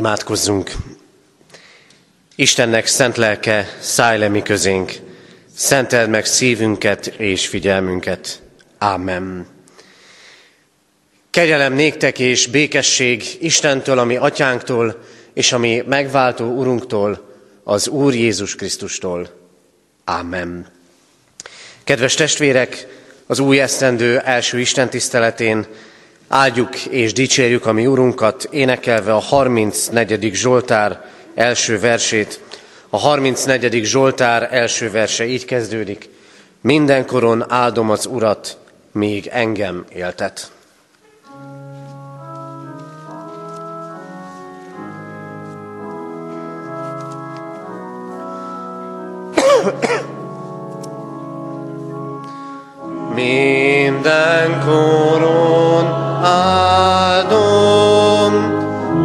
Imádkozzunk! Istennek szent lelke, szállj le mi közénk, szenteld meg szívünket és figyelmünket. Ámen. Kegyelem néktek és békesség Istentől, ami atyánktól, és ami megváltó Urunktól, az Úr Jézus Krisztustól. Ámen. Kedves testvérek, az új esztendő első Isten tiszteletén áldjuk és dicsérjük a mi Urunkat, énekelve a 34. Zsoltár első versét. A 34. Zsoltár első verse így kezdődik. Mindenkoron áldom az Urat, míg engem éltet. Mindenkoron áldom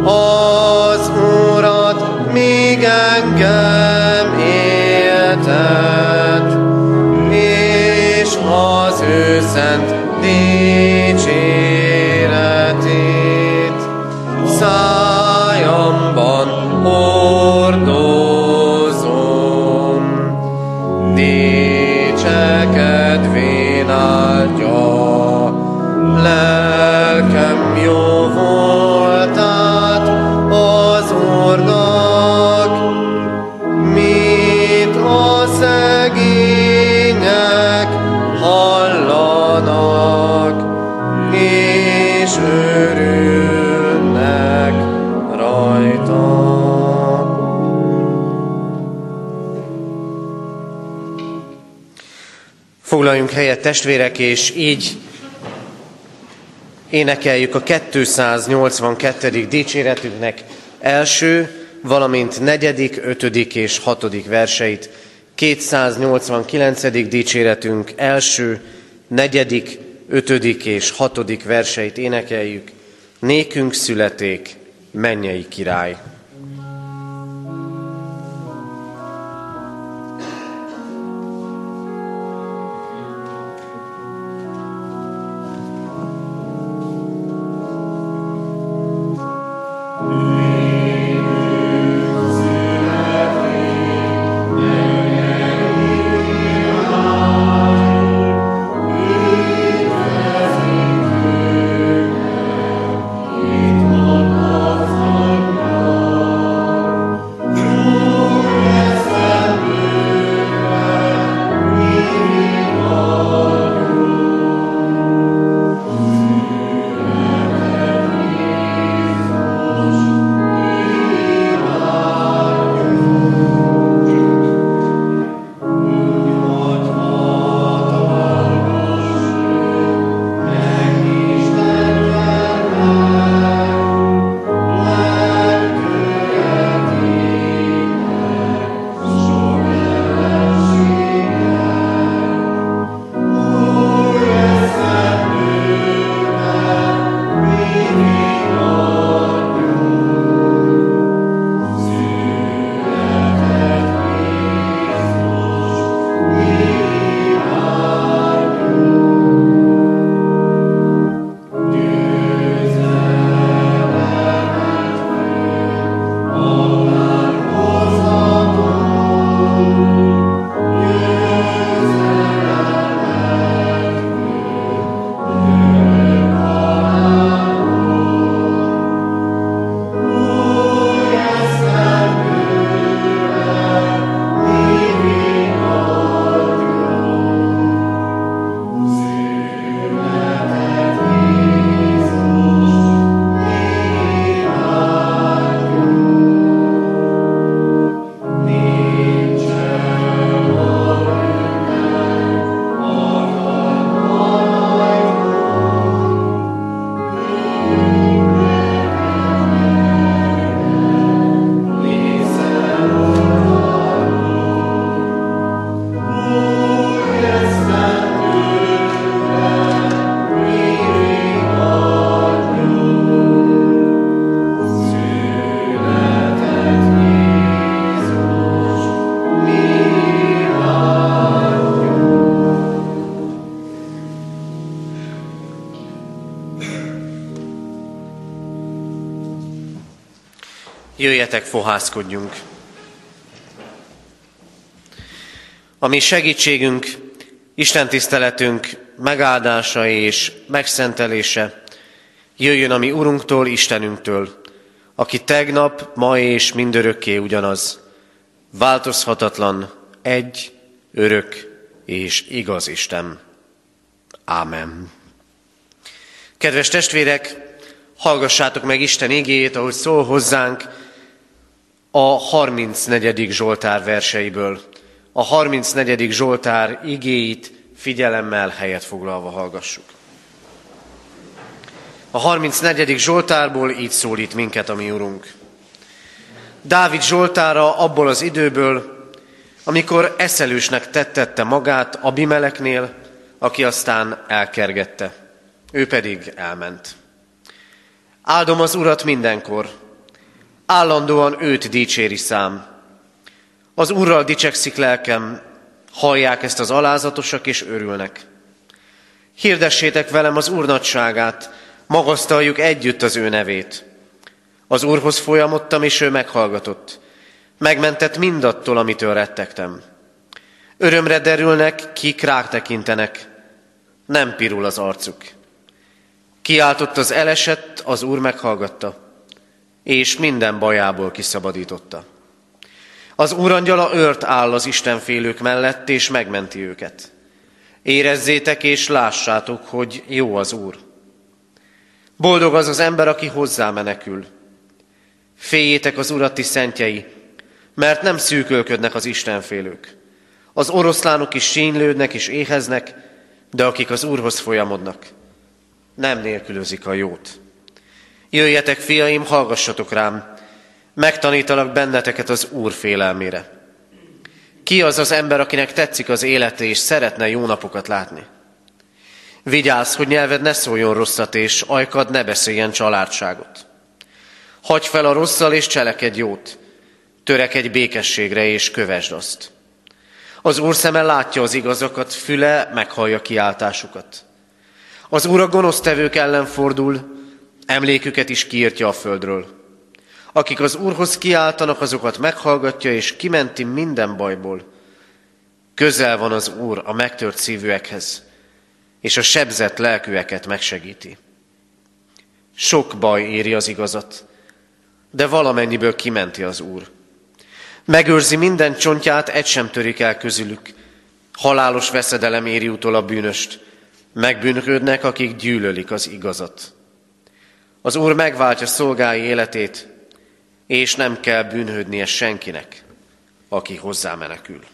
az Urat, míg engem éltet, és az ő szent dicséretét. Szájamban testvérek, és így énekeljük a 282. dicséretünknek első, valamint negyedik, ötödik és hatodik verseit. 289. dicséretünk első, negyedik, ötödik és hatodik verseit énekeljük. Nékünk születék, mennyei király. Jöjjetek, fohászkodjunk! A mi segítségünk, Isten tiszteletünk megáldása és megszentelése jöjjön a mi Urunktól, Istenünktől, aki tegnap, ma és mindörökké ugyanaz, változhatatlan, egy, örök és igaz Isten. Ámen. Kedves testvérek, hallgassátok meg Isten igéjét, ahogy szól hozzánk a 34. Zsoltár verseiből. A 34. Zsoltár igéit figyelemmel helyet foglalva hallgassuk. A 34. Zsoltárból így szólít minket a mi Urunk. Dávid Zsoltára abból az időből, amikor eszelősnek tettette magát Abimeleknél, aki aztán elkergette. Ő pedig elment. Áldom az Urat mindenkor, állandóan őt dicséri szám. Az Urral dicsekszik lelkem, hallják ezt az alázatosak és örülnek. Hirdessétek velem az Úr nagyságát, magasztaljuk együtt az ő nevét. Az Úrhoz folyamodtam, és ő meghallgatott. Megmentett mindattól, amitől rettegtem. Örömre derülnek, kik rák tekintenek, nem pirul az arcuk. Kiáltott az elesett, az Úr meghallgatta, és minden bajából kiszabadította. Az úrangyala ört áll az Istenfélők mellett, és megmenti őket. Érezzétek és lássátok, hogy jó az Úr. Boldog az az ember, aki hozzá menekül. Féljétek az urati szentjei, mert nem szűkölködnek az Istenfélők. Az oroszlánok is sínylődnek és éheznek, de akik az Úrhoz folyamodnak, nem nélkülözik a jót. Jöjjetek, fiaim, hallgassatok rám, megtanítalak benneteket az Úr félelmére. Ki az az ember, akinek tetszik az élete és szeretne jó napokat látni? Vigyázz, hogy nyelved ne szóljon rosszat, és ajkad ne beszéljen családságot. Hagy fel a rosszal, és cselekedj jót. Törekedj békességre, és kövesd azt. Az Úr szeme látja az igazokat, füle meghallja kiáltásukat. Az Úr a gonosztevők ellen fordul, emléküket is kiírtja a földről. Akik az Úrhoz kiáltanak, azokat meghallgatja, és kimenti minden bajból. Közel van az Úr a megtört szívűekhez, és a sebzett lelkűeket megsegíti. Sok baj éri az igazat, de valamennyiből kimenti az Úr. Megőrzi minden csontját, egy sem törik el közülük. Halálos veszedelem éri utol a bűnöst. Megbűnhődnek, akik gyűlölik az igazat. Az Úr megváltja szolgái életét, és nem kell bűnhődnie senkinek, aki hozzá menekül.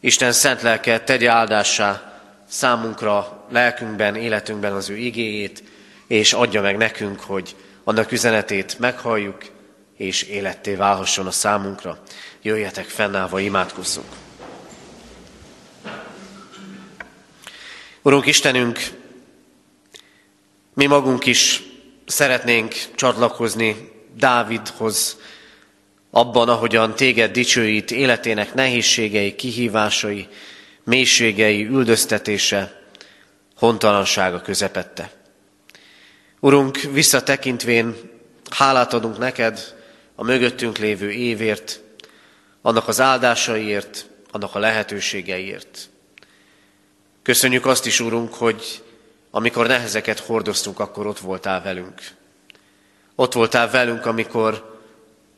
Isten szent lelke tegye áldássá számunkra, lelkünkben, életünkben az ő igéjét, és adja meg nekünk, hogy annak üzenetét meghalljuk, és életté válhasson a számunkra. Jöjjetek fennállva, imádkozzunk. Urunk Istenünk, mi magunk is szeretnénk csatlakozni Dávidhoz, abban, ahogyan téged dicsőít életének nehézségei, kihívásai, mélységei, üldöztetése, hontalansága közepette. Urunk, visszatekintvén hálát adunk neked a mögöttünk lévő évért, annak az áldásaiért, annak a lehetőségeiért. Köszönjük azt is, Urunk, hogy amikor nehezeket hordoztunk, akkor ott voltál velünk. Ott voltál velünk, amikor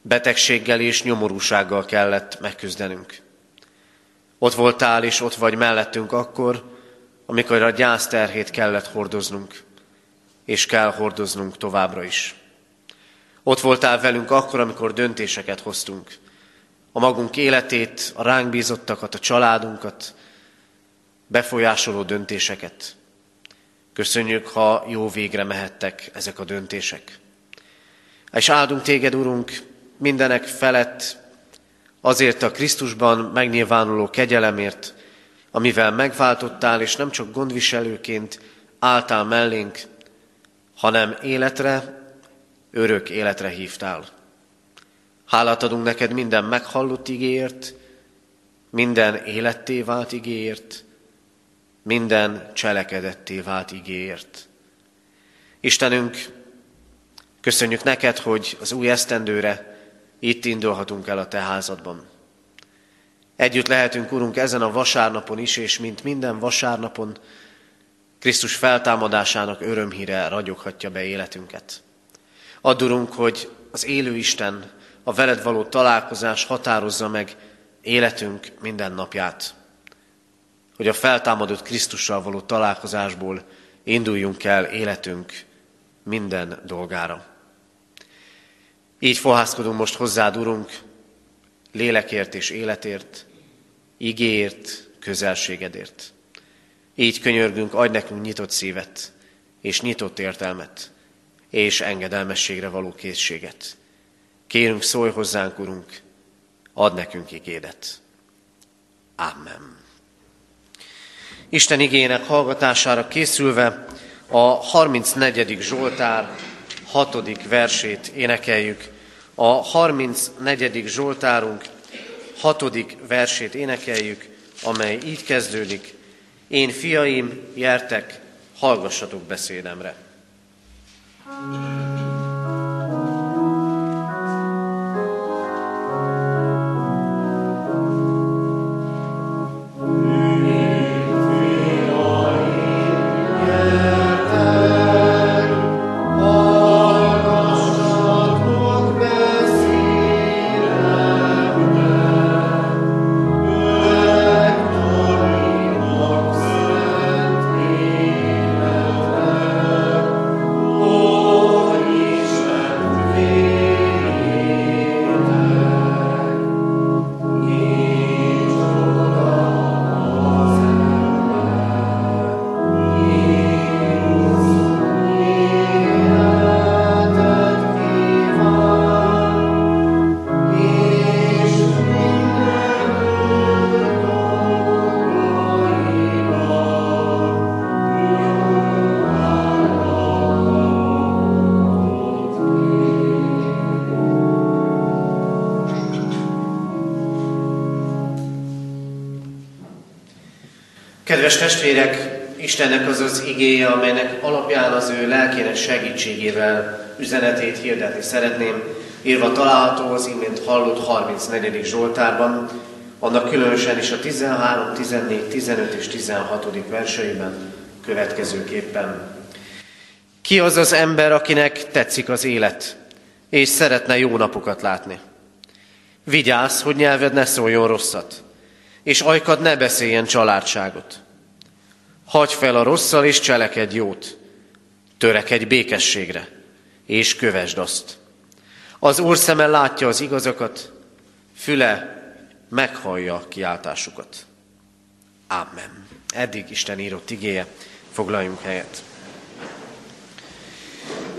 betegséggel és nyomorúsággal kellett megküzdenünk. Ott voltál és ott vagy mellettünk akkor, amikor a gyászterhét kellett hordoznunk, és kell hordoznunk továbbra is. Ott voltál velünk akkor, amikor döntéseket hoztunk. A magunk életét, a ránk bízottakat, a családunkat, befolyásoló döntéseket. Köszönjük, ha jó végre mehettek ezek a döntések. És áldunk téged, Urunk, mindenek felett azért a Krisztusban megnyilvánuló kegyelemért, amivel megváltottál, és nem csak gondviselőként álltál mellénk, hanem életre, örök életre hívtál. Hálát adunk neked minden meghallott igéért, minden életté vált igéért, minden cselekedetté vált igéért. Istenünk, Köszönjük neked, hogy az új esztendőre itt indulhatunk el a te házadban. Együtt lehetünk, Urunk, ezen a vasárnapon is, és mint minden vasárnapon, Krisztus feltámadásának örömhíre ragyoghatja be életünket. Add, Urunk, hogy az élő Isten, a veled való találkozás határozza meg életünk minden napját. Hogy a feltámadott Krisztussal való találkozásból induljunk el életünk minden dolgára. Így fohászkodunk most hozzád, Urunk, lélekért és életért, igéért, közelségedért. Így könyörgünk, adj nekünk nyitott szívet, és nyitott értelmet, és engedelmességre való készséget. Kérünk, szólj hozzánk, Urunk, add nekünk igédet. Amen. Isten igének hallgatására készülve a 34. Zsoltár 6. versét énekeljük. A 34. Zsoltárunk 6. versét énekeljük, amely így kezdődik. Én fiaim, jertek, hallgassatok beszédemre. thank igéje, amelynek alapján az ő lelkének segítségével üzenetét hirdetni szeretném, írva található az imént hallott 34. Zsoltárban, annak különösen is a 13, 14, 15 és 16. verseiben következőképpen. Ki az az ember, akinek tetszik az élet, és szeretne jó napokat látni? Vigyázz, hogy nyelved ne szóljon rosszat, és ajkad ne beszéljen családságot. Hagy fel a rosszal és cselekedj jót. Törekedj békességre, és kövesd azt. Az Úr szeme látja az igazakat, füle meghallja kiáltásukat. Amen. Eddig Isten írott igéje, foglaljunk helyet.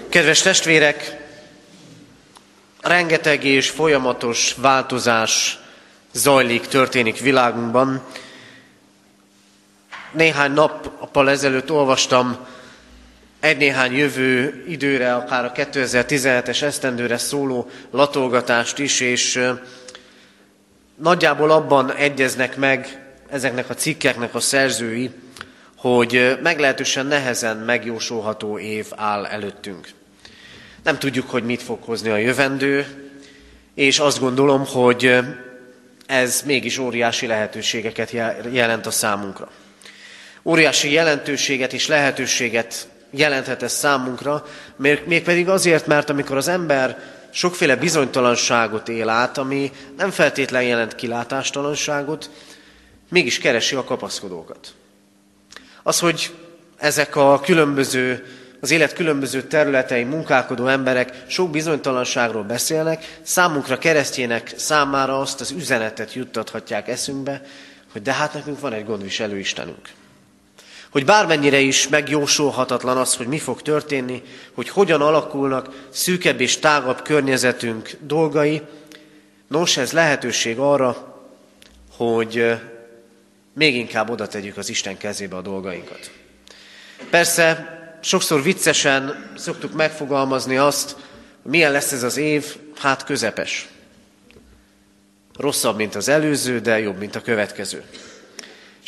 Kedves testvérek, rengeteg és folyamatos változás zajlik, történik világunkban, néhány nappal ezelőtt olvastam egy-néhány jövő időre, akár a 2017-es esztendőre szóló latolgatást is, és nagyjából abban egyeznek meg ezeknek a cikkeknek a szerzői, hogy meglehetősen nehezen megjósolható év áll előttünk. Nem tudjuk, hogy mit fog hozni a jövendő, és azt gondolom, hogy ez mégis óriási lehetőségeket jelent a számunkra. Óriási jelentőséget és lehetőséget jelenthet ez számunkra, mégpedig azért, mert amikor az ember sokféle bizonytalanságot él át, ami nem feltétlen jelent kilátástalanságot, mégis keresi a kapaszkodókat. Az, hogy ezek a különböző, az élet különböző területei munkálkodó emberek sok bizonytalanságról beszélnek, számunkra keresztjének számára azt az üzenetet juttathatják eszünkbe, hogy de hát nekünk van egy gondviselő Istenünk hogy bármennyire is megjósolhatatlan az, hogy mi fog történni, hogy hogyan alakulnak szűkebb és tágabb környezetünk dolgai, nos, ez lehetőség arra, hogy még inkább oda tegyük az Isten kezébe a dolgainkat. Persze, sokszor viccesen szoktuk megfogalmazni azt, milyen lesz ez az év, hát közepes. Rosszabb, mint az előző, de jobb, mint a következő.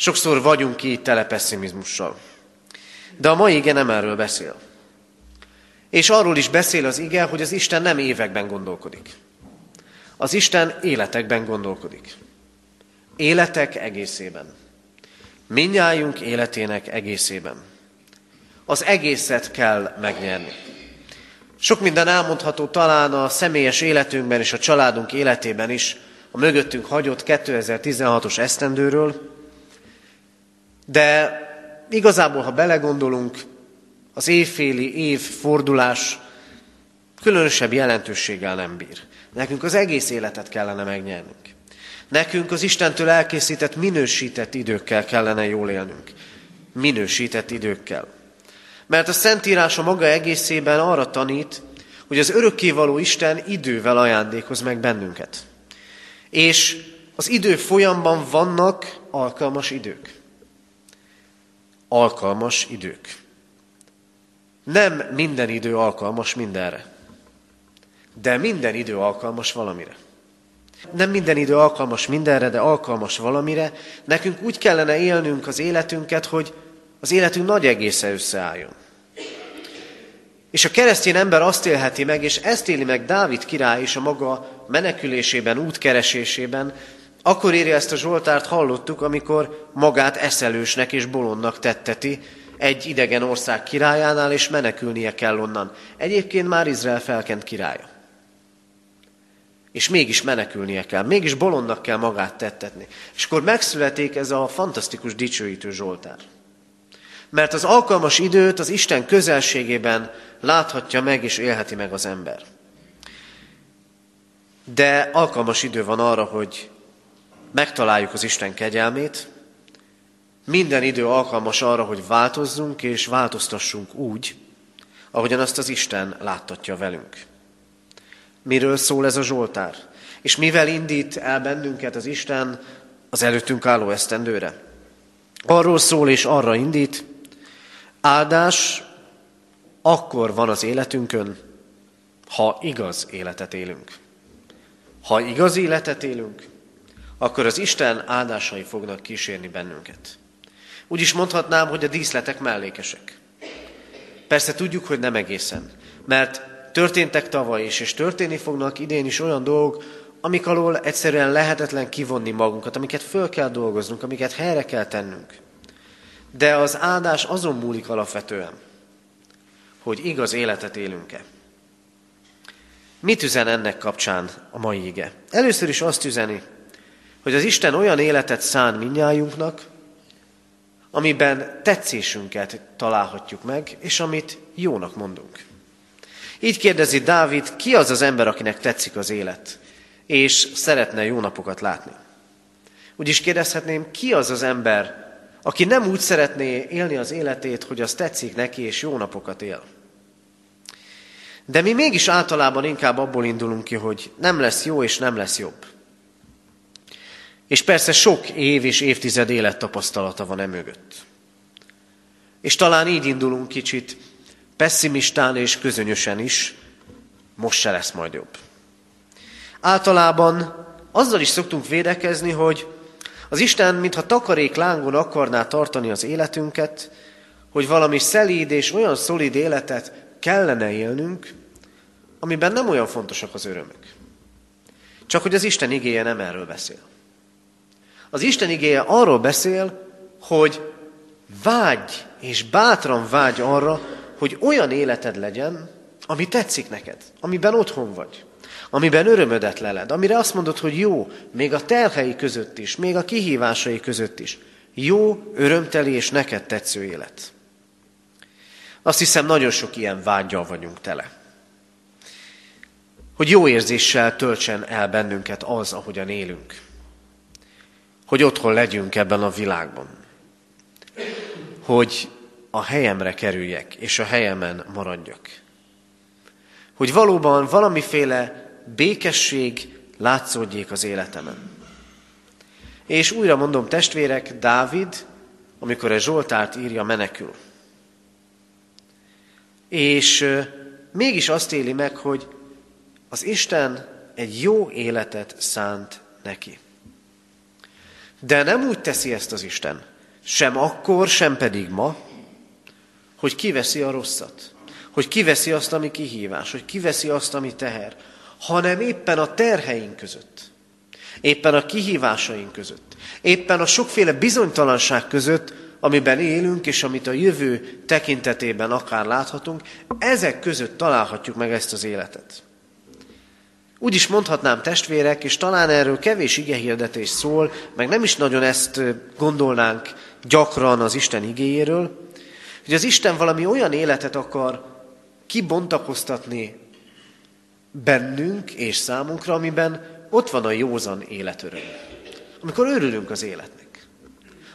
Sokszor vagyunk így tele pessimizmussal. De a mai ige nem erről beszél. És arról is beszél az ige, hogy az Isten nem években gondolkodik. Az Isten életekben gondolkodik. Életek egészében. Minnyájunk életének egészében. Az egészet kell megnyerni. Sok minden elmondható talán a személyes életünkben és a családunk életében is, a mögöttünk hagyott 2016-os esztendőről, de igazából, ha belegondolunk, az évféli évfordulás különösebb jelentőséggel nem bír. Nekünk az egész életet kellene megnyernünk. Nekünk az Istentől elkészített, minősített időkkel kellene jól élnünk. Minősített időkkel. Mert a Szentírás a maga egészében arra tanít, hogy az örökkévaló Isten idővel ajándékoz meg bennünket. És az idő folyamban vannak alkalmas idők. Alkalmas idők. Nem minden idő alkalmas mindenre. De minden idő alkalmas valamire. Nem minden idő alkalmas mindenre, de alkalmas valamire. Nekünk úgy kellene élnünk az életünket, hogy az életünk nagy egésze összeálljon. És a keresztény ember azt élheti meg, és ezt éli meg Dávid király is a maga menekülésében, útkeresésében, akkor írja ezt a Zsoltárt, hallottuk, amikor magát eszelősnek és bolondnak tetteti egy idegen ország királyánál, és menekülnie kell onnan. Egyébként már Izrael felkent királya. És mégis menekülnie kell, mégis bolondnak kell magát tettetni. És akkor megszületik ez a fantasztikus dicsőítő Zsoltár. Mert az alkalmas időt az Isten közelségében láthatja meg és élheti meg az ember. De alkalmas idő van arra, hogy megtaláljuk az Isten kegyelmét, minden idő alkalmas arra, hogy változzunk és változtassunk úgy, ahogyan azt az Isten láttatja velünk. Miről szól ez a Zsoltár? És mivel indít el bennünket az Isten az előttünk álló esztendőre? Arról szól és arra indít, áldás akkor van az életünkön, ha igaz életet élünk. Ha igaz életet élünk, akkor az Isten áldásai fognak kísérni bennünket. Úgy is mondhatnám, hogy a díszletek mellékesek. Persze tudjuk, hogy nem egészen, mert történtek tavaly is, és történni fognak idén is olyan dolgok, amik alól egyszerűen lehetetlen kivonni magunkat, amiket föl kell dolgoznunk, amiket helyre kell tennünk. De az áldás azon múlik alapvetően, hogy igaz életet élünk-e. Mit üzen ennek kapcsán a mai ige? Először is azt üzeni, hogy az Isten olyan életet szán minnyájunknak, amiben tetszésünket találhatjuk meg, és amit jónak mondunk. Így kérdezi Dávid, ki az az ember, akinek tetszik az élet, és szeretne jó napokat látni. Úgy is kérdezhetném, ki az az ember, aki nem úgy szeretné élni az életét, hogy az tetszik neki, és jó napokat él. De mi mégis általában inkább abból indulunk ki, hogy nem lesz jó, és nem lesz jobb. És persze sok év és évtized élettapasztalata van emögött. És talán így indulunk kicsit pessimistán és közönösen is, most se lesz majd jobb. Általában azzal is szoktunk védekezni, hogy az Isten, mintha takarék lángon akarná tartani az életünket, hogy valami szelíd és olyan szolid életet kellene élnünk, amiben nem olyan fontosak az örömök. Csak hogy az Isten igéje nem erről beszél. Az Isten igéje arról beszél, hogy vágy és bátran vágy arra, hogy olyan életed legyen, ami tetszik neked, amiben otthon vagy, amiben örömödet leled, amire azt mondod, hogy jó, még a terhei között is, még a kihívásai között is. Jó, örömteli és neked tetsző élet. Azt hiszem, nagyon sok ilyen vágyal vagyunk tele. Hogy jó érzéssel töltsen el bennünket az, ahogyan élünk. Hogy otthon legyünk ebben a világban. Hogy a helyemre kerüljek, és a helyemen maradjak. Hogy valóban valamiféle békesség látszódjék az életemen. És újra mondom, testvérek, Dávid, amikor egy Zsoltárt írja, menekül. És mégis azt éli meg, hogy az Isten egy jó életet szánt neki. De nem úgy teszi ezt az Isten, sem akkor, sem pedig ma, hogy kiveszi a rosszat. hogy kiveszi azt, ami kihívás, hogy kiveszi azt, ami teher, hanem éppen a terheink között, éppen a kihívásaink között, éppen a sokféle bizonytalanság között, amiben élünk, és amit a jövő tekintetében akár láthatunk, ezek között találhatjuk meg ezt az életet. Úgy is mondhatnám testvérek, és talán erről kevés igehirdetés szól, meg nem is nagyon ezt gondolnánk gyakran az Isten igéjéről, hogy az Isten valami olyan életet akar kibontakoztatni bennünk és számunkra, amiben ott van a józan életöröm. Amikor örülünk az életnek.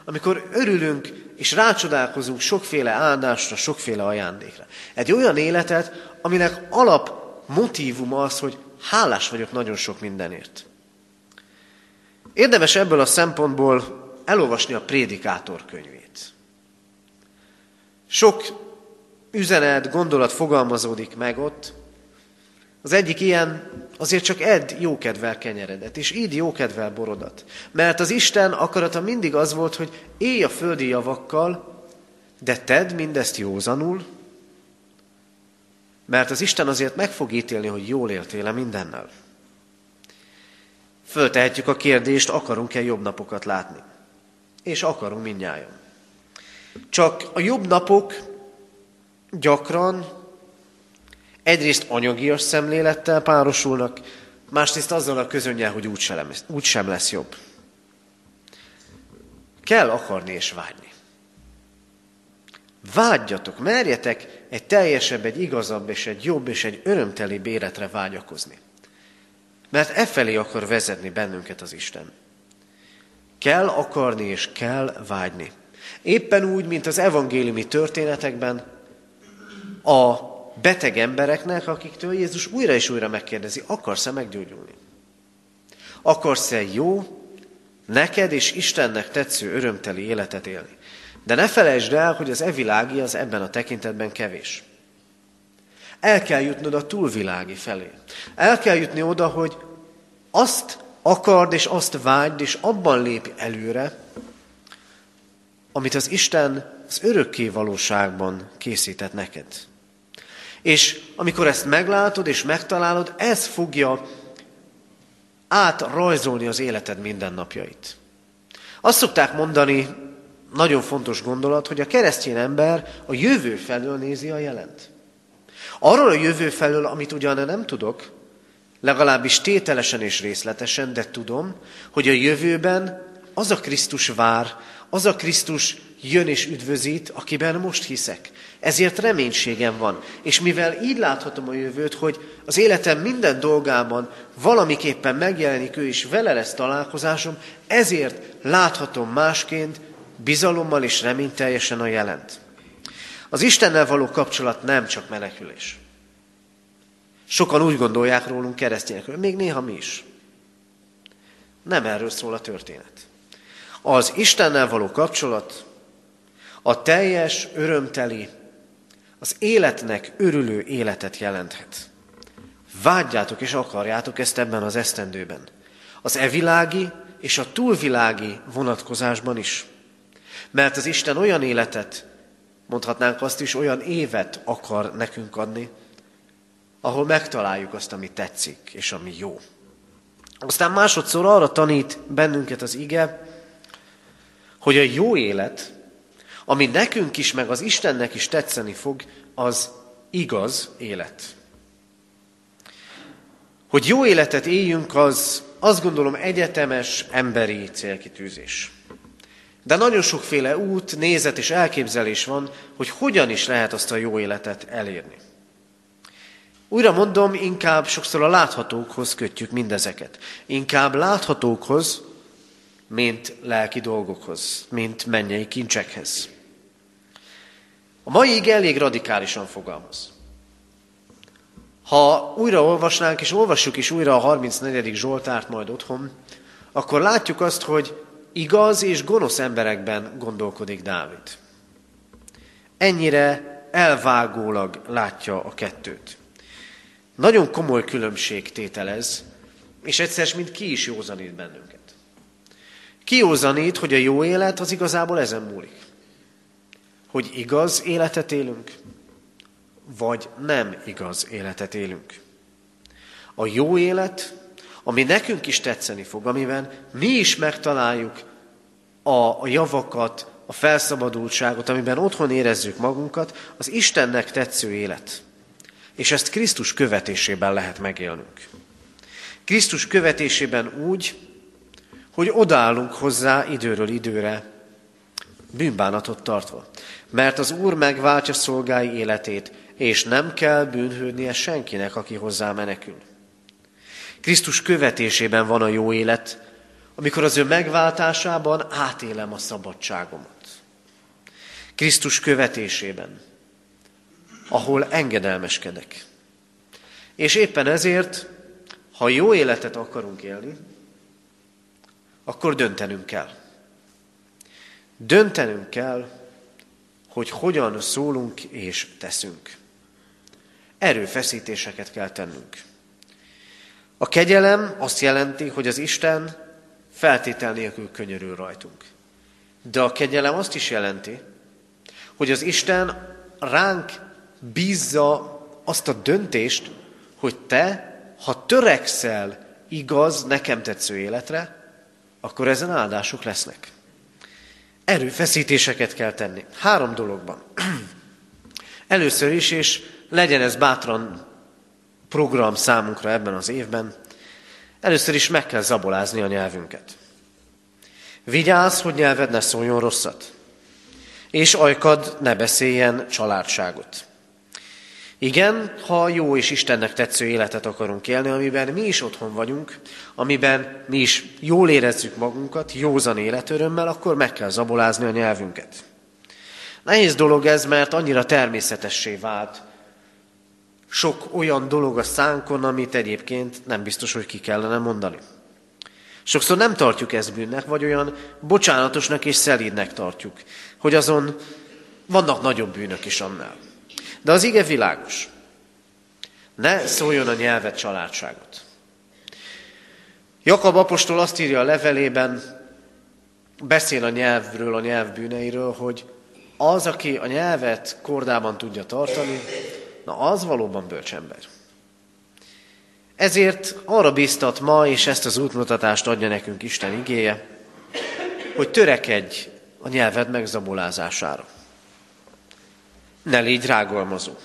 Amikor örülünk és rácsodálkozunk sokféle áldásra, sokféle ajándékra. Egy olyan életet, aminek alap motivuma az, hogy hálás vagyok nagyon sok mindenért. Érdemes ebből a szempontból elolvasni a prédikátor könyvét. Sok üzenet, gondolat fogalmazódik meg ott. Az egyik ilyen, azért csak edd jókedvel kenyeredet, és így jókedvel borodat. Mert az Isten akarata mindig az volt, hogy élj a földi javakkal, de tedd mindezt józanul, mert az Isten azért meg fog ítélni, hogy jól éltél-e mindennel. Föltehetjük a kérdést, akarunk-e jobb napokat látni? És akarunk mindnyájan. Csak a jobb napok gyakran egyrészt anyagias szemlélettel párosulnak, másrészt azzal a közönnyel, hogy úgysem lesz, úgy lesz jobb. Kell akarni és vágyni. Vágyjatok, merjetek egy teljesebb, egy igazabb és egy jobb és egy örömteli életre vágyakozni. Mert e felé akar vezetni bennünket az Isten. Kell akarni és kell vágyni. Éppen úgy, mint az evangéliumi történetekben a beteg embereknek, akiktől Jézus újra és újra megkérdezi, akarsz-e meggyógyulni? Akarsz-e jó, neked és Istennek tetsző örömteli életet élni? De ne felejtsd el, hogy az evilági az ebben a tekintetben kevés. El kell jutnod a túlvilági felé. El kell jutni oda, hogy azt akard és azt vágyd, és abban lép előre, amit az Isten az örökké valóságban készített neked. És amikor ezt meglátod és megtalálod, ez fogja átrajzolni az életed mindennapjait. Azt szokták mondani nagyon fontos gondolat, hogy a keresztény ember a jövő felől nézi a jelent. Arról a jövő felől, amit ugyan nem tudok, legalábbis tételesen és részletesen, de tudom, hogy a jövőben az a Krisztus vár, az a Krisztus jön és üdvözít, akiben most hiszek. Ezért reménységem van. És mivel így láthatom a jövőt, hogy az életem minden dolgában valamiképpen megjelenik ő, és vele lesz találkozásom, ezért láthatom másként, bizalommal és reményteljesen a jelent. Az Istennel való kapcsolat nem csak menekülés. Sokan úgy gondolják rólunk keresztényekről, még néha mi is. Nem erről szól a történet. Az Istennel való kapcsolat a teljes, örömteli, az életnek örülő életet jelenthet. Vágyjátok és akarjátok ezt ebben az esztendőben. Az evilági és a túlvilági vonatkozásban is. Mert az Isten olyan életet, mondhatnánk azt is, olyan évet akar nekünk adni, ahol megtaláljuk azt, ami tetszik, és ami jó. Aztán másodszor arra tanít bennünket az ige, hogy a jó élet, ami nekünk is, meg az Istennek is tetszeni fog, az igaz élet. Hogy jó életet éljünk, az azt gondolom egyetemes emberi célkitűzés. De nagyon sokféle út, nézet és elképzelés van, hogy hogyan is lehet azt a jó életet elérni. Újra mondom, inkább sokszor a láthatókhoz kötjük mindezeket. Inkább láthatókhoz, mint lelki dolgokhoz, mint mennyei kincsekhez. A mai ige elég radikálisan fogalmaz. Ha újra olvasnánk, és olvassuk is újra a 34. Zsoltárt majd otthon, akkor látjuk azt, hogy igaz és gonosz emberekben gondolkodik Dávid. Ennyire elvágólag látja a kettőt. Nagyon komoly különbség tételez, és egyszer mint ki is józanít bennünket. Ki józanít, hogy a jó élet az igazából ezen múlik. Hogy igaz életet élünk, vagy nem igaz életet élünk. A jó élet, ami nekünk is tetszeni fog, amiben mi is megtaláljuk a, a javakat, a felszabadultságot, amiben otthon érezzük magunkat, az Istennek tetsző élet. És ezt Krisztus követésében lehet megélnünk. Krisztus követésében úgy, hogy odállunk hozzá időről időre, bűnbánatot tartva. Mert az Úr megváltja szolgái életét, és nem kell bűnhődnie senkinek, aki hozzá menekül. Krisztus követésében van a jó élet, amikor az ő megváltásában átélem a szabadságomat. Krisztus követésében, ahol engedelmeskedek. És éppen ezért, ha jó életet akarunk élni, akkor döntenünk kell. Döntenünk kell, hogy hogyan szólunk és teszünk. Erőfeszítéseket kell tennünk. A kegyelem azt jelenti, hogy az Isten feltétel nélkül könyörül rajtunk. De a kegyelem azt is jelenti, hogy az Isten ránk bízza azt a döntést, hogy te, ha törekszel igaz, nekem tetsző életre, akkor ezen áldások lesznek. Erőfeszítéseket kell tenni. Három dologban. Először is, és legyen ez bátran program számunkra ebben az évben, először is meg kell zabolázni a nyelvünket. Vigyázz, hogy nyelved ne szóljon rosszat, és ajkad ne beszéljen családságot. Igen, ha jó és Istennek tetsző életet akarunk élni, amiben mi is otthon vagyunk, amiben mi is jól érezzük magunkat, józan életörömmel, akkor meg kell zabolázni a nyelvünket. Nehéz dolog ez, mert annyira természetessé vált sok olyan dolog a szánkon, amit egyébként nem biztos, hogy ki kellene mondani. Sokszor nem tartjuk ezt bűnnek, vagy olyan bocsánatosnak és szelídnek tartjuk, hogy azon vannak nagyobb bűnök is annál. De az ige világos. Ne szóljon a nyelvet családságot. Jakab apostol azt írja a levelében, beszél a nyelvről, a nyelv bűneiről, hogy az, aki a nyelvet kordában tudja tartani, na az valóban bölcsember. Ezért arra bíztat ma, és ezt az útmutatást adja nekünk Isten igéje, hogy törekedj a nyelved megzabolázására. Ne légy rágalmazó.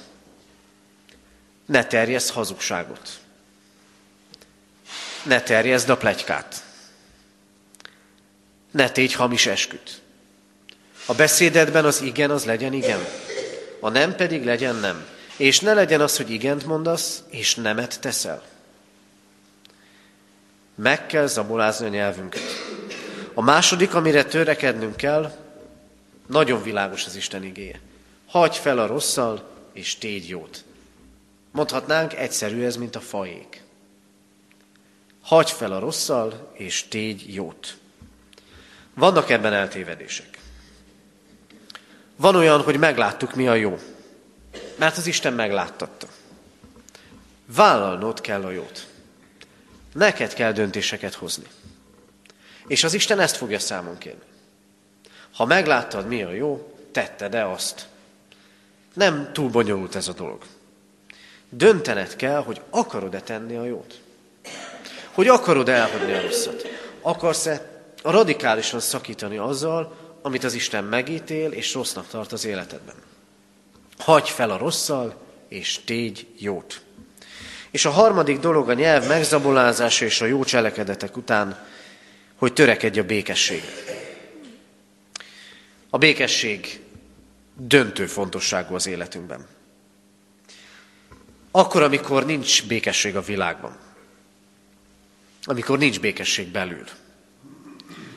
Ne terjesz hazugságot. Ne terjezd a plegykát. Ne tégy hamis esküt. A beszédedben az igen, az legyen igen. A nem pedig legyen nem. És ne legyen az, hogy igent mondasz, és nemet teszel. Meg kell zabolázni a nyelvünket. A második, amire törekednünk kell, nagyon világos az Isten igéje. Hagy fel a rosszal, és tégy jót. Mondhatnánk, egyszerű ez, mint a fajék. Hagy fel a rosszal, és tégy jót. Vannak ebben eltévedések. Van olyan, hogy megláttuk, mi a jó. Mert az Isten megláttatta. Vállalnod kell a jót. Neked kell döntéseket hozni. És az Isten ezt fogja számon kérni. Ha megláttad, mi a jó, tetted-e azt. Nem túl bonyolult ez a dolog. Döntened kell, hogy akarod-e tenni a jót. Hogy akarod elhagyni a rosszat. Akarsz-e radikálisan szakítani azzal, amit az Isten megítél és rossznak tart az életedben. Hagy fel a rosszal, és tégy jót. És a harmadik dolog a nyelv megzabolázása és a jó cselekedetek után, hogy törekedj a békesség. A békesség döntő fontosságú az életünkben. Akkor, amikor nincs békesség a világban. Amikor nincs békesség belül.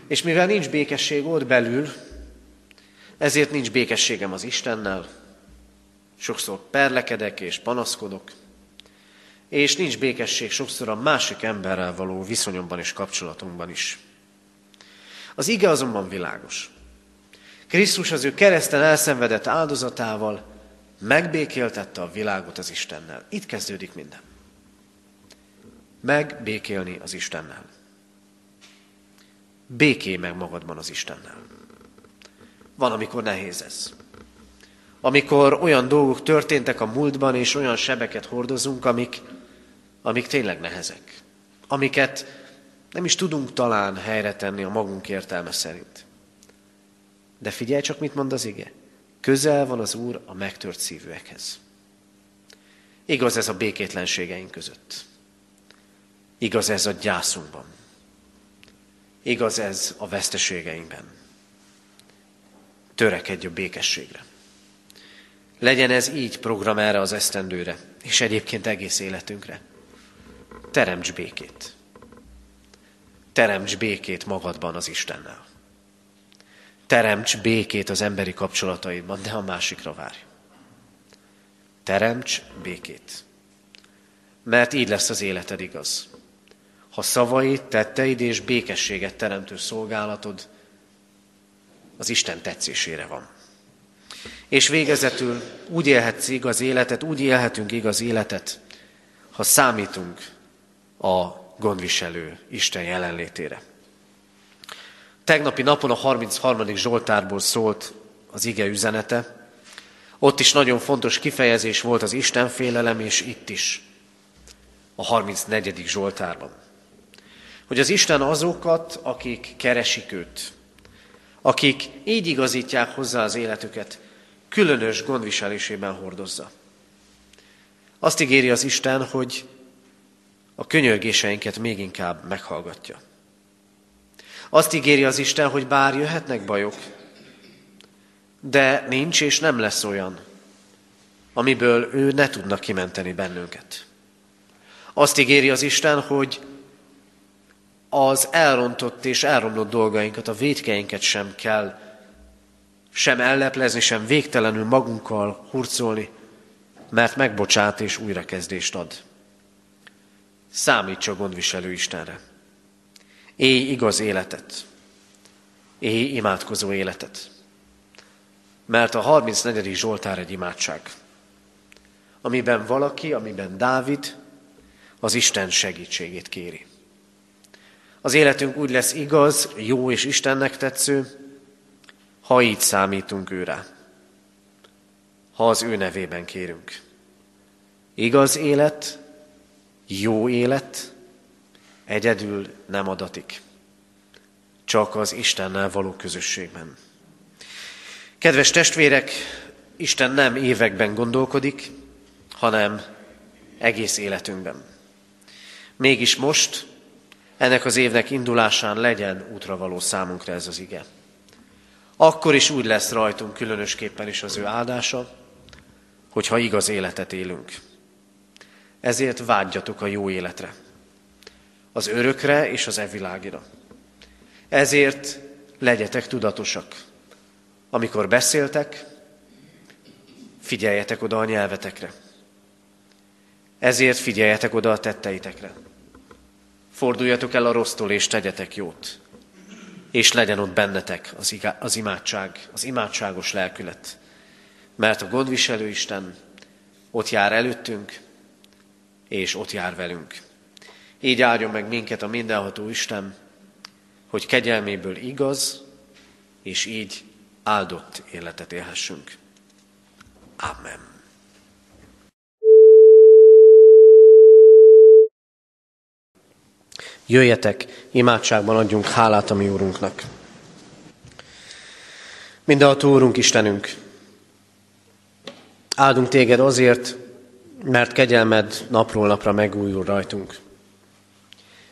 És mivel nincs békesség ott belül, ezért nincs békességem az Istennel, sokszor perlekedek és panaszkodok, és nincs békesség sokszor a másik emberrel való viszonyomban és kapcsolatunkban is. Az ige azonban világos. Krisztus az ő kereszten elszenvedett áldozatával megbékéltette a világot az Istennel. Itt kezdődik minden. Megbékélni az Istennel. Béké meg magadban az Istennel. Van, amikor nehéz ez. Amikor olyan dolgok történtek a múltban, és olyan sebeket hordozunk, amik, amik tényleg nehezek, amiket nem is tudunk talán helyre tenni a magunk értelme szerint. De figyelj csak, mit mond az ige. Közel van az Úr a megtört szívűekhez. Igaz ez a békétlenségeink között. Igaz ez a gyászunkban. Igaz ez a veszteségeinkben. Törekedj a békességre. Legyen ez így program erre az esztendőre, és egyébként egész életünkre. Teremts békét. Teremts békét magadban az Istennel. Teremts békét az emberi kapcsolataidban, de a másikra várj. Teremts békét. Mert így lesz az életed igaz. Ha szavaid, tetteid és békességet teremtő szolgálatod az Isten tetszésére van. És végezetül úgy élhetsz igaz életet, úgy élhetünk igaz életet, ha számítunk a gondviselő Isten jelenlétére. Tegnapi napon a 33. Zsoltárból szólt az ige üzenete. Ott is nagyon fontos kifejezés volt az Isten félelem, és itt is, a 34. Zsoltárban. Hogy az Isten azokat, akik keresik őt, akik így igazítják hozzá az életüket, különös gondviselésében hordozza. Azt ígéri az Isten, hogy a könyörgéseinket még inkább meghallgatja. Azt ígéri az Isten, hogy bár jöhetnek bajok, de nincs és nem lesz olyan, amiből ő ne tudna kimenteni bennünket. Azt ígéri az Isten, hogy az elrontott és elromlott dolgainkat, a védkeinket sem kell sem elleplezni, sem végtelenül magunkkal hurcolni, mert megbocsát és újrakezdést ad. Számíts a gondviselő Istenre. Élj igaz életet. Élj imádkozó életet. Mert a 34. Zsoltár egy imádság, amiben valaki, amiben Dávid az Isten segítségét kéri. Az életünk úgy lesz igaz, jó és Istennek tetsző, ha így számítunk őre, ha az ő nevében kérünk. Igaz élet, jó élet, egyedül nem adatik, csak az Istennel való közösségben. Kedves testvérek, Isten nem években gondolkodik, hanem egész életünkben. Mégis most, ennek az évnek indulásán legyen útra való számunkra ez az ige. Akkor is úgy lesz rajtunk különösképpen is az ő áldása, hogyha igaz életet élünk. Ezért vágyjatok a jó életre az örökre és az evilágira. Ezért legyetek tudatosak. Amikor beszéltek, figyeljetek oda a nyelvetekre. Ezért figyeljetek oda a tetteitekre. Forduljatok el a rossztól, és tegyetek jót. És legyen ott bennetek az, igá- az imádság, az imádságos lelkület. Mert a gondviselő Isten ott jár előttünk, és ott jár velünk. Így áldjon meg minket a mindenható Isten, hogy kegyelméből igaz, és így áldott életet élhessünk. Amen. Jöjjetek, imádságban adjunk hálát a mi Úrunknak. Mindenható Úrunk Istenünk, áldunk téged azért, mert kegyelmed napról napra megújul rajtunk.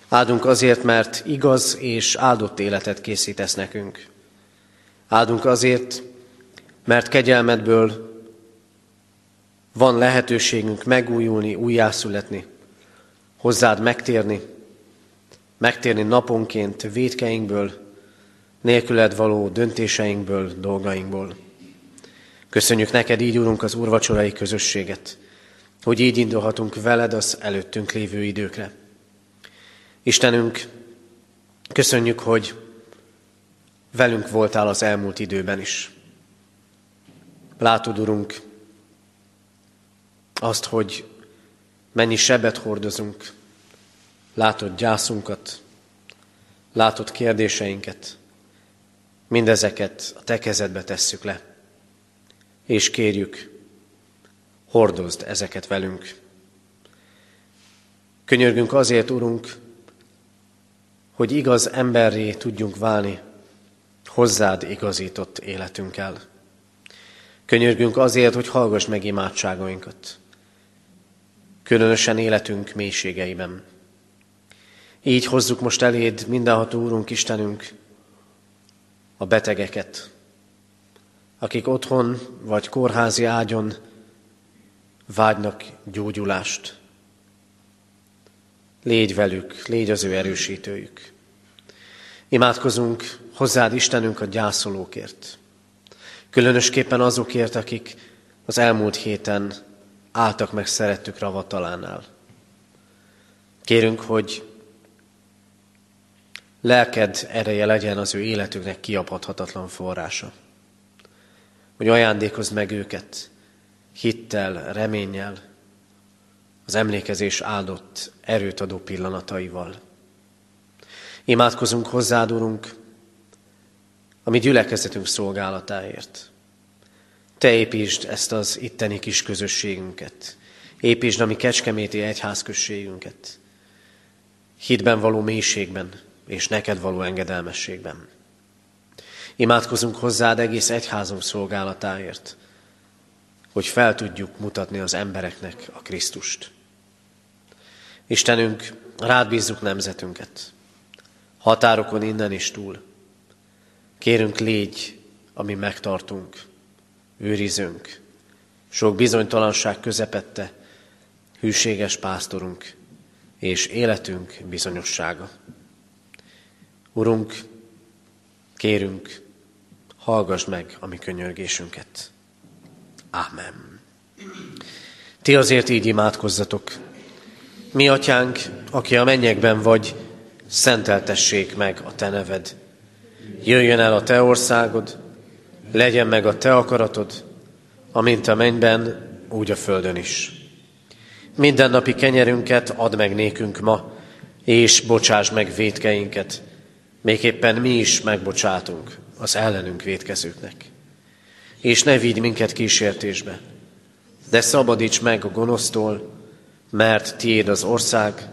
Áldunk azért, mert igaz és áldott életet készítesz nekünk. Áldunk azért, mert kegyelmedből van lehetőségünk megújulni, újjászületni, hozzád megtérni, megtérni naponként védkeinkből, nélküled való döntéseinkből, dolgainkból. Köszönjük neked így, Úrunk, az úrvacsorai közösséget, hogy így indulhatunk veled az előttünk lévő időkre. Istenünk, köszönjük, hogy velünk voltál az elmúlt időben is. Látod, Urunk, azt, hogy mennyi sebet hordozunk, látod gyászunkat, látod kérdéseinket, mindezeket a te kezedbe tesszük le. és kérjük, hordozd ezeket velünk. Könyörgünk azért, Urunk, hogy igaz emberré tudjunk válni hozzád igazított életünkkel. Könyörgünk azért, hogy hallgass meg imádságainkat, különösen életünk mélységeiben. Így hozzuk most eléd, mindenható Úrunk, Istenünk, a betegeket, akik otthon vagy kórházi ágyon vágynak gyógyulást. Légy velük, légy az ő erősítőjük. Imádkozunk hozzád Istenünk a gyászolókért. Különösképpen azokért, akik az elmúlt héten álltak meg szerettük ravatalánál. Kérünk, hogy lelked ereje legyen az ő életüknek kiapadhatatlan forrása. Hogy ajándékozd meg őket hittel, reménnyel, az emlékezés áldott, erőt adó pillanataival. Imádkozunk hozzád, Urunk, a mi gyülekezetünk szolgálatáért. Te építsd ezt az itteni kis közösségünket. Építsd a mi kecskeméti egyházközségünket. Hitben való mélységben és neked való engedelmességben. Imádkozunk hozzád egész egyházunk szolgálatáért, hogy fel tudjuk mutatni az embereknek a Krisztust. Istenünk, rád bízzuk nemzetünket, határokon innen is túl. Kérünk, légy, ami megtartunk, őrizünk, sok bizonytalanság közepette, hűséges pásztorunk és életünk bizonyossága. Urunk, kérünk, hallgass meg a mi könyörgésünket. Ámen. Ti azért így imádkozzatok. Mi, atyánk, aki a mennyekben vagy, szenteltessék meg a te neved. Jöjjön el a te országod, legyen meg a te akaratod, amint a mennyben, úgy a földön is. Mindennapi kenyerünket add meg nékünk ma, és bocsáss meg védkeinket, még éppen mi is megbocsátunk az ellenünk védkezőknek. És ne vigy minket kísértésbe, de szabadíts meg a gonosztól, mert tiéd az ország,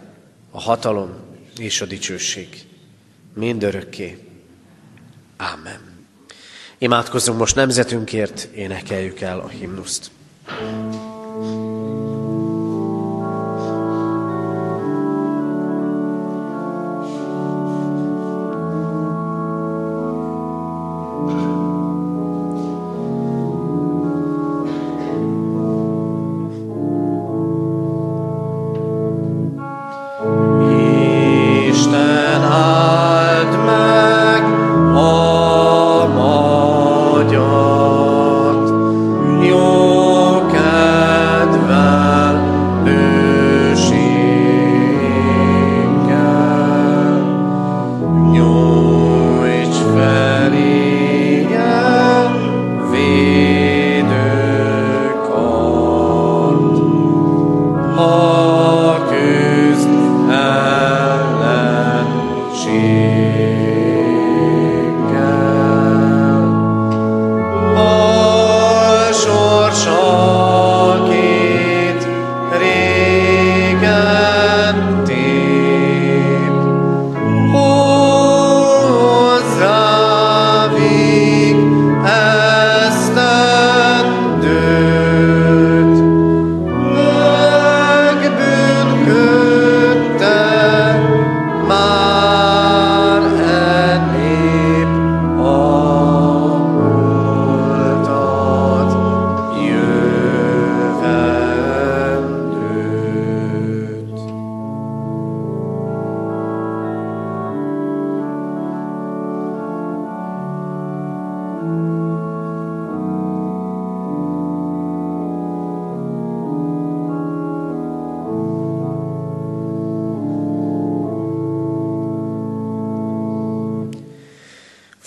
a hatalom és a dicsőség. Mindörökké. Ámen. Imádkozzunk most nemzetünkért, énekeljük el a himnuszt. thank you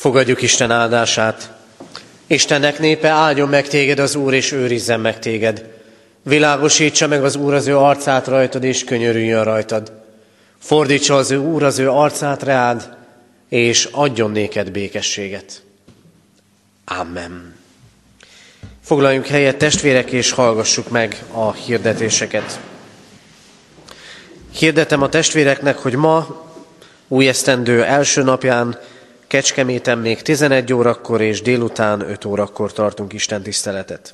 Fogadjuk Isten áldását. Istennek népe áldjon meg téged az Úr, és őrizzen meg téged. Világosítsa meg az Úr az ő arcát rajtad, és könyörüljön rajtad. Fordítsa az ő Úr az ő arcát reád, és adjon néked békességet. Amen. Foglaljunk helyet, testvérek, és hallgassuk meg a hirdetéseket. Hirdetem a testvéreknek, hogy ma új esztendő első napján Kecskeméten még 11 órakor és délután 5 órakor tartunk Isten tiszteletet.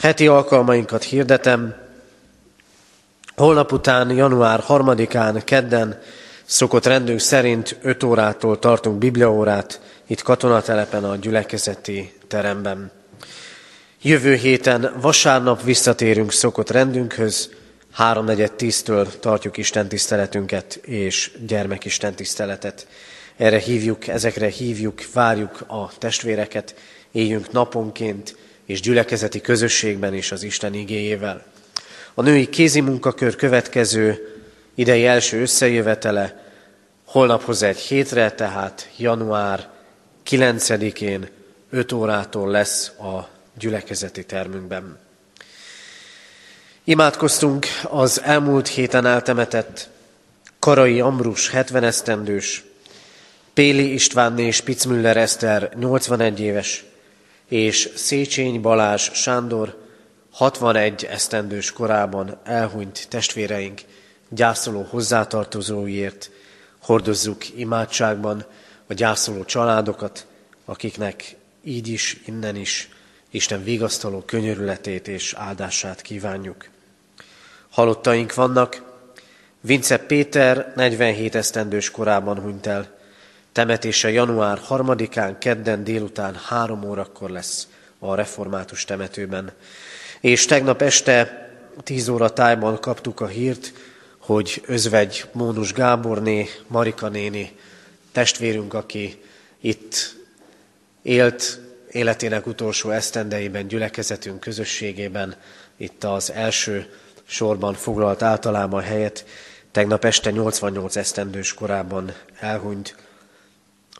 Heti alkalmainkat hirdetem. Holnap után, január 3-án, kedden szokott rendünk szerint 5 órától tartunk bibliaórát itt katonatelepen a gyülekezeti teremben. Jövő héten vasárnap visszatérünk szokott rendünkhöz, háromnegyed tíztől tartjuk Isten tiszteletünket és gyermekisten tiszteletet. Erre hívjuk, ezekre hívjuk, várjuk a testvéreket, éljünk naponként és gyülekezeti közösségben is az Isten igéjével. A női kézi munkakör következő idei első összejövetele holnaphoz egy hétre, tehát január 9-én 5 órától lesz a gyülekezeti termünkben. Imádkoztunk az elmúlt héten eltemetett Karai Ambrus 70 esztendős, Péli Istvánné Spitzmüller Eszter 81 éves, és Széchény Balázs Sándor 61 esztendős korában elhunyt testvéreink gyászoló hozzátartozóiért hordozzuk imádságban a gyászoló családokat, akiknek így is, innen is Isten vigasztaló könyörületét és áldását kívánjuk. Halottaink vannak, Vince Péter 47 esztendős korában hunyt el, temetése január 3-án, kedden délután 3 órakor lesz a református temetőben. És tegnap este 10 óra tájban kaptuk a hírt, hogy özvegy Mónus Gáborné, Marika néni, testvérünk, aki itt élt életének utolsó esztendeiben, gyülekezetünk közösségében, itt az első sorban foglalt általában helyet, tegnap este 88 esztendős korában elhunyt,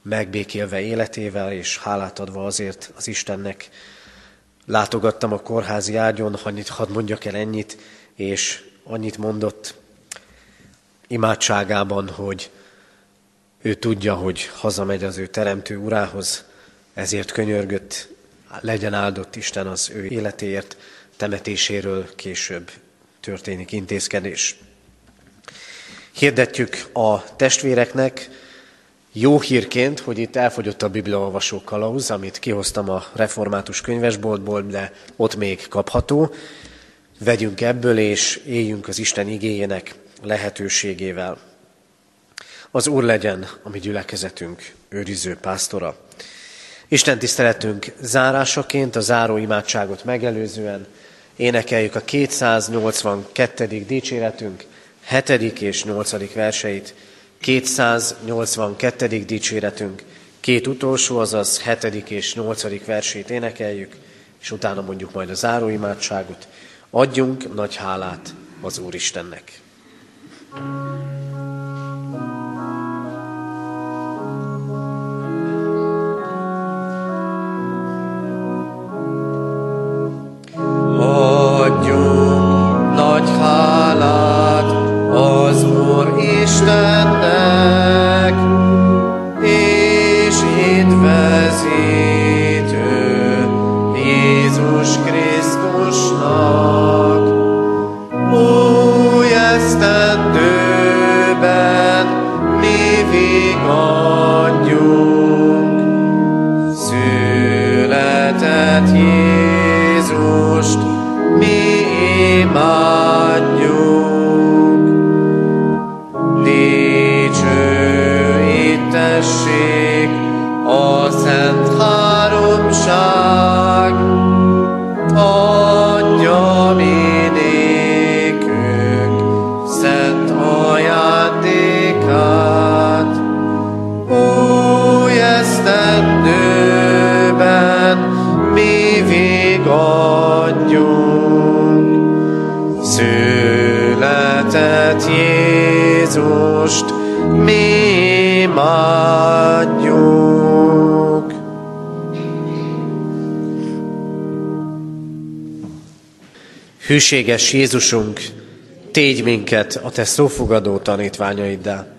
megbékélve életével, és hálát adva azért az Istennek. Látogattam a kórházi ágyon, annyit hadd mondjak el ennyit, és annyit mondott imádságában, hogy ő tudja, hogy hazamegy az ő teremtő urához, ezért könyörgött, legyen áldott Isten az ő életéért, temetéséről később történik intézkedés. Hirdetjük a testvéreknek jó hírként, hogy itt elfogyott a bibliaolvasó kalauz, amit kihoztam a református könyvesboltból, de ott még kapható. Vegyünk ebből, és éljünk az Isten igényének lehetőségével. Az Úr legyen a mi gyülekezetünk őriző pásztora. Isten tiszteletünk zárásaként, a záró imádságot megelőzően énekeljük a 282. dicséretünk 7. és 8. verseit. 282. dicséretünk két utolsó, azaz 7. és 8. versét énekeljük, és utána mondjuk majd a záró imádságot. Adjunk nagy hálát az Úristennek. you Hűséges Jézusunk, tégy minket a Te szófogadó tanítványaiddá.